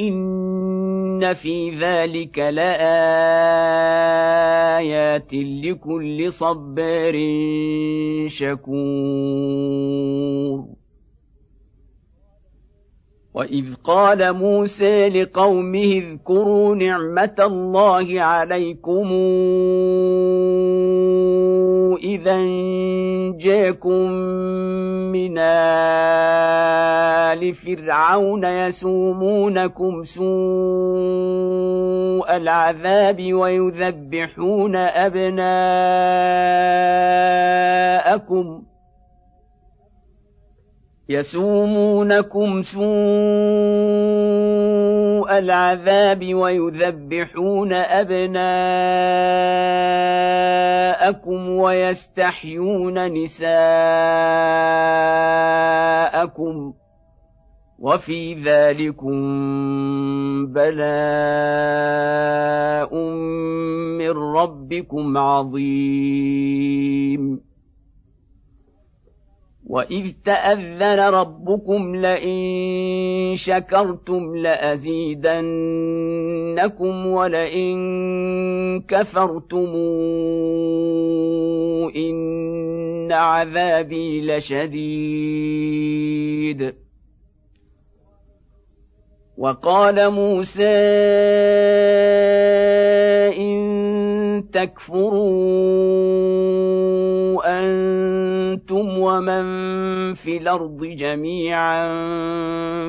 إن في ذلك لآيات لكل صبار شكور وإذ قال موسى لقومه اذكروا نعمة الله عليكم إذا جاكم من آل فرعون يسومونكم سوء العذاب ويذبحون أبناءكم ۖ يسومونكم سوء العذاب ويذبحون أبناءكم ويستحيون نساءكم وفي ذلكم بلاء من ربكم عظيم واذ تاذن ربكم لئن شكرتم لازيدنكم ولئن كفرتم ان عذابي لشديد وقال موسى إن تكفروا أنتم ومن في الأرض جميعا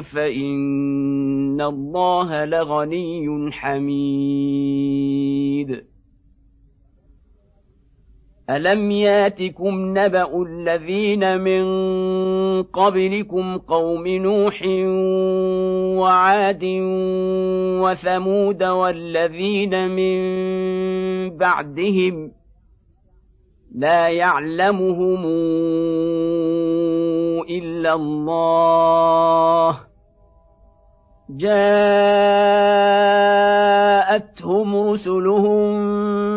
فإن الله لغني حميد. الم ياتكم نبا الذين من قبلكم قوم نوح وعاد وثمود والذين من بعدهم لا يعلمهم الا الله جاءتهم رسلهم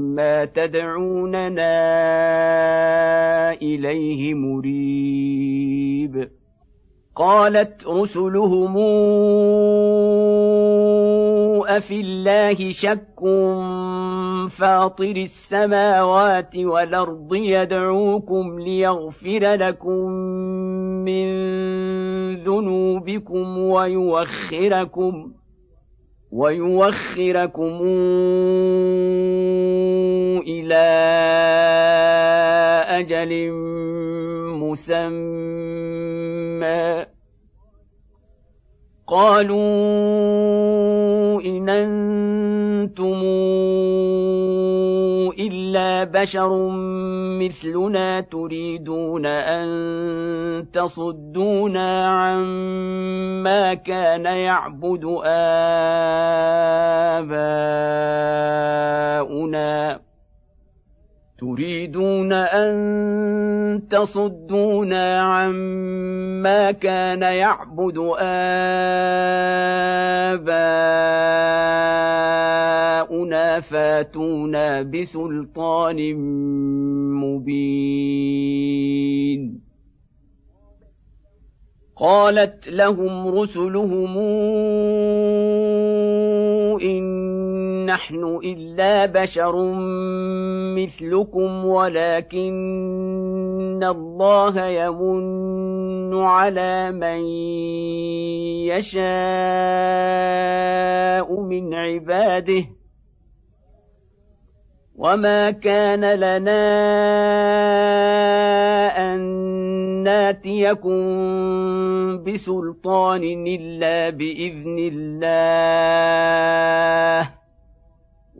تدعوننا إليه مريب. قالت رسلهم أفي الله شك فاطر السماوات والأرض يدعوكم ليغفر لكم من ذنوبكم ويوخركم ويوخركم إلى أجل مسمى. قالوا إن أنتم إلا بشر مثلنا تريدون أن تصدونا عما كان يعبد آباؤنا. تريدون أن تصدونا عما كان يعبد آباؤنا فاتونا بسلطان مبين. قالت لهم رسلهم إن نحن إلا بشر مثلكم ولكن الله يمن على من يشاء من عباده. وما كان لنا أن ناتيكم بسلطان إلا بإذن الله.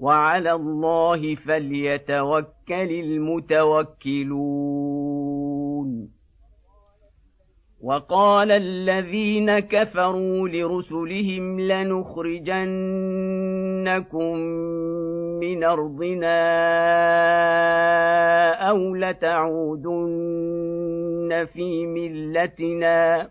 وعلى الله فليتوكل المتوكلون. وقال الذين كفروا لرسلهم لنخرجنكم من أرضنا أو لتعودن في ملتنا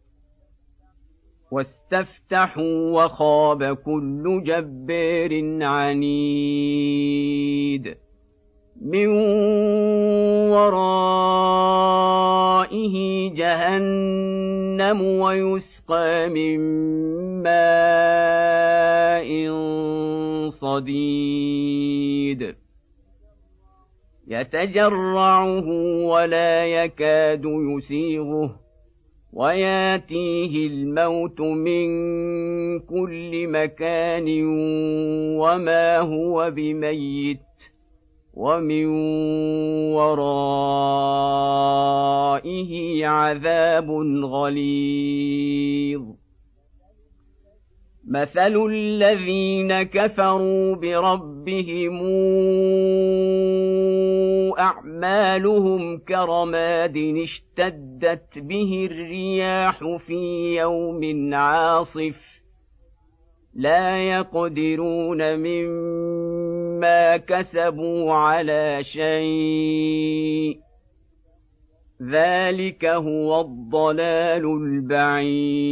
واستفتحوا وخاب كل جبار عنيد. من ورائه جهنم ويسقى من ماء صديد. يتجرعه ولا يكاد يسيغه. وياتيه الموت من كل مكان وما هو بميت ومن ورائه عذاب غليظ. مثل الذين كفروا بربهم اعمالهم كرماد اشتدت به الرياح في يوم عاصف لا يقدرون مما كسبوا على شيء ذلك هو الضلال البعيد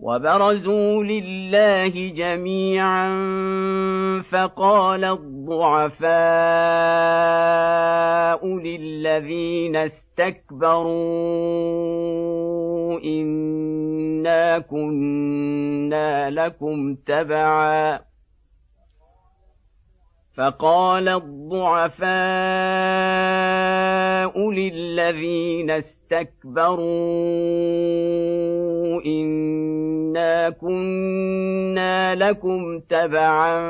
وبرزوا لله جميعا فقال الضعفاء للذين استكبروا إنا كنا لكم تبعا. فقال الضعفاء للذين استكبروا انا كنا لكم تبعا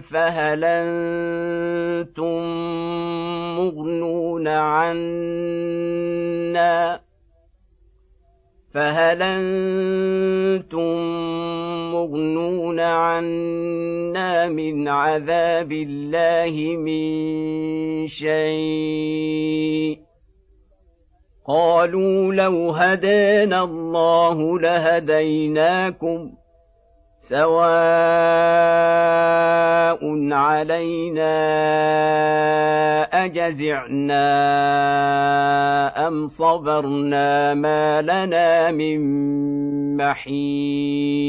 فهل أنتم مغنون عنا فهل أنتم مغنون عنا من عذاب الله من شيء قالوا لو هدانا الله لهديناكم سواء علينا أجزعنا أم صبرنا ما لنا من محيص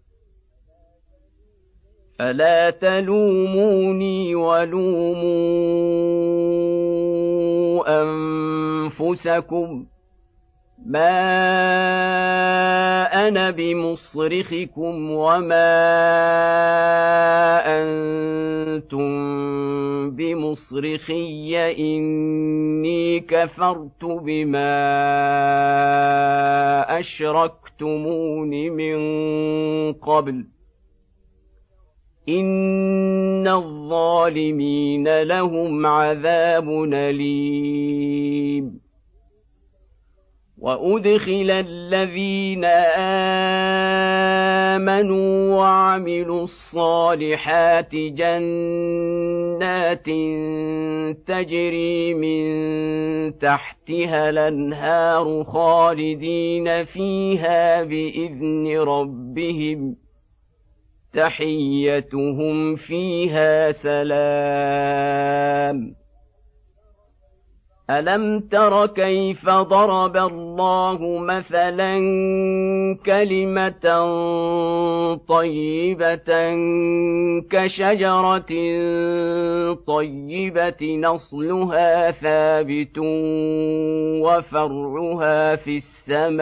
فلا تلوموني ولوموا انفسكم ما أنا بمصرخكم وما أنتم بمصرخي اني كفرت بما اشركتمون من قبل ان الظالمين لهم عذاب اليم. وادخل الذين امنوا وعملوا الصالحات جنات تجري من تحتها الانهار خالدين فيها باذن ربهم تحيتهم فيها سلام. ألم تر كيف ضرب الله مثلا كلمة طيبة كشجرة طيبة نصلها ثابت وفرعها في السماء.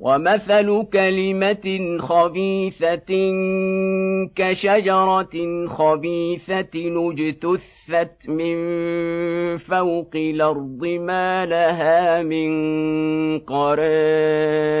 ومثل كلمه خبيثه كشجره خبيثه اجتثت من فوق الأرض ما لها من قرار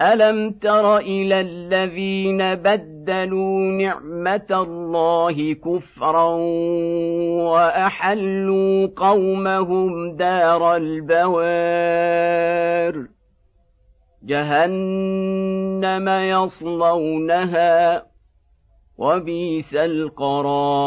ألم تر إلى الذين بدلوا نعمة الله كفرا وأحلوا قومهم دار البوار؟ جهنم يصلونها وبئس القرار.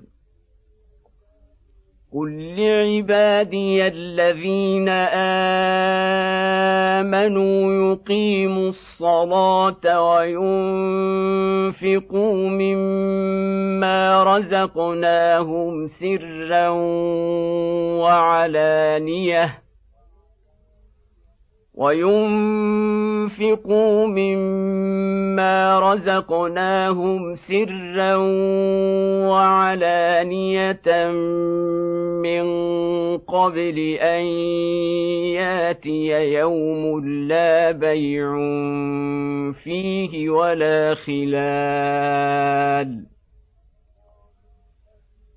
قل لعبادي الذين امنوا يقيموا الصلاه وينفقوا مما رزقناهم سرا وعلانيه وينفقوا مما رزقناهم سرا وعلانيه من قبل ان ياتي يوم لا بيع فيه ولا خلال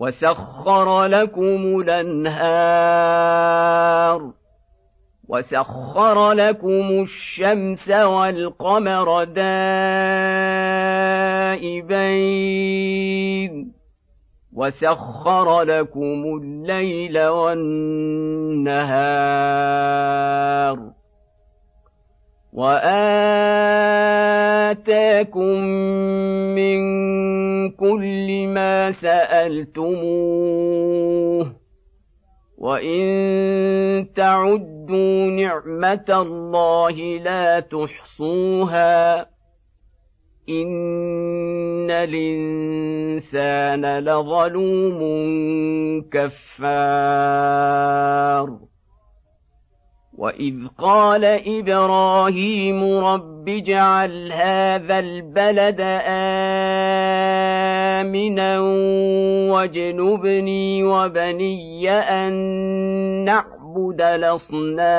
وسخر لكم الأنهار وسخر لكم الشمس والقمر دائبين وسخر لكم الليل والنهار وآتاكم من كل ما سألتموه وإن تعدوا نعمة الله لا تحصوها إن الإنسان لظلوم كفار واذ قال إبراهيم رب اجعل هذا البلد امنا واجنبني وبني ان نعبد الاصنام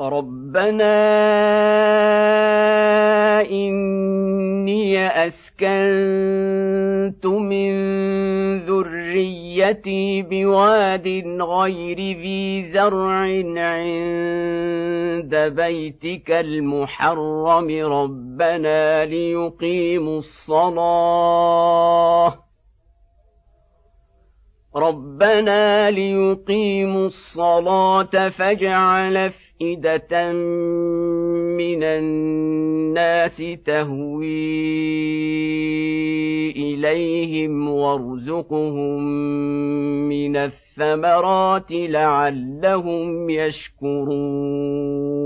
ربنا اني اسكنت من ذريتي بواد غير ذي زرع عند بيتك المحرم ربنا ليقيموا الصلاه ربنا ليقيموا الصلاه فاجعل أفئدة من الناس تهوي إليهم وارزقهم من الثمرات لعلهم يشكرون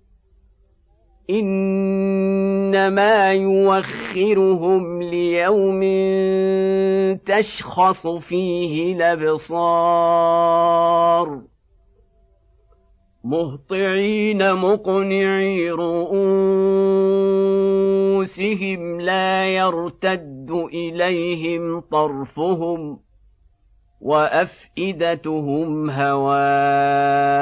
إنما يوخرهم ليوم تشخص فيه الأبصار. مهطعين مقنعي رؤوسهم لا يرتد إليهم طرفهم وأفئدتهم هواء.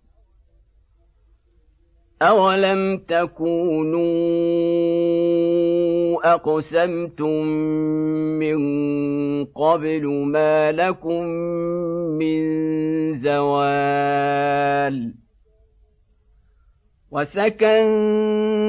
أولم تكونوا أقسمتم من قبل ما لكم من زوال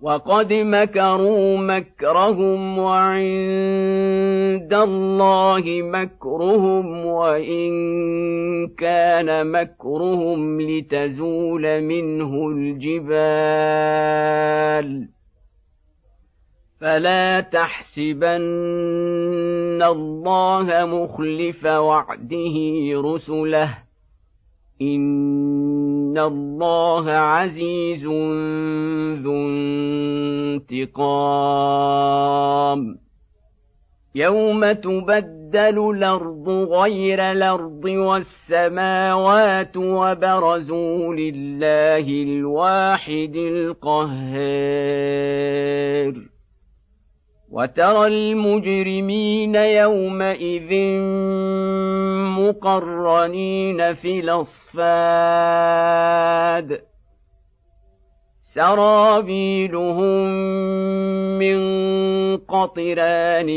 وقد مكروا مكرهم وعند الله مكرهم وإن كان مكرهم لتزول منه الجبال فلا تحسبن الله مخلف وعده رسله ان الله عزيز ذو انتقام يوم تبدل الأرض غير الأرض والسماوات وبرزوا لله الواحد القهار وترى المجرمين يومئذ مقرنين في الأصفاد. سرابيلهم من قطران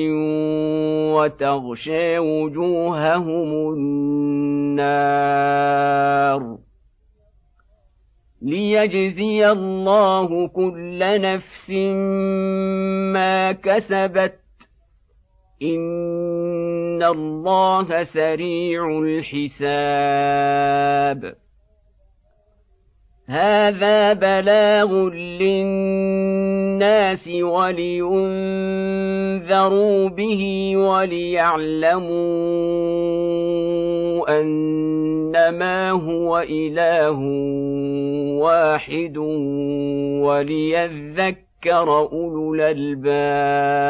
وتغشى وجوههم النار. ليجزي الله كل نفس ما كسبت ان الله سريع الحساب هذا بلاغ للناس ولينذروا به وليعلموا إنما هو إله واحد وليذكر أولو الألباب.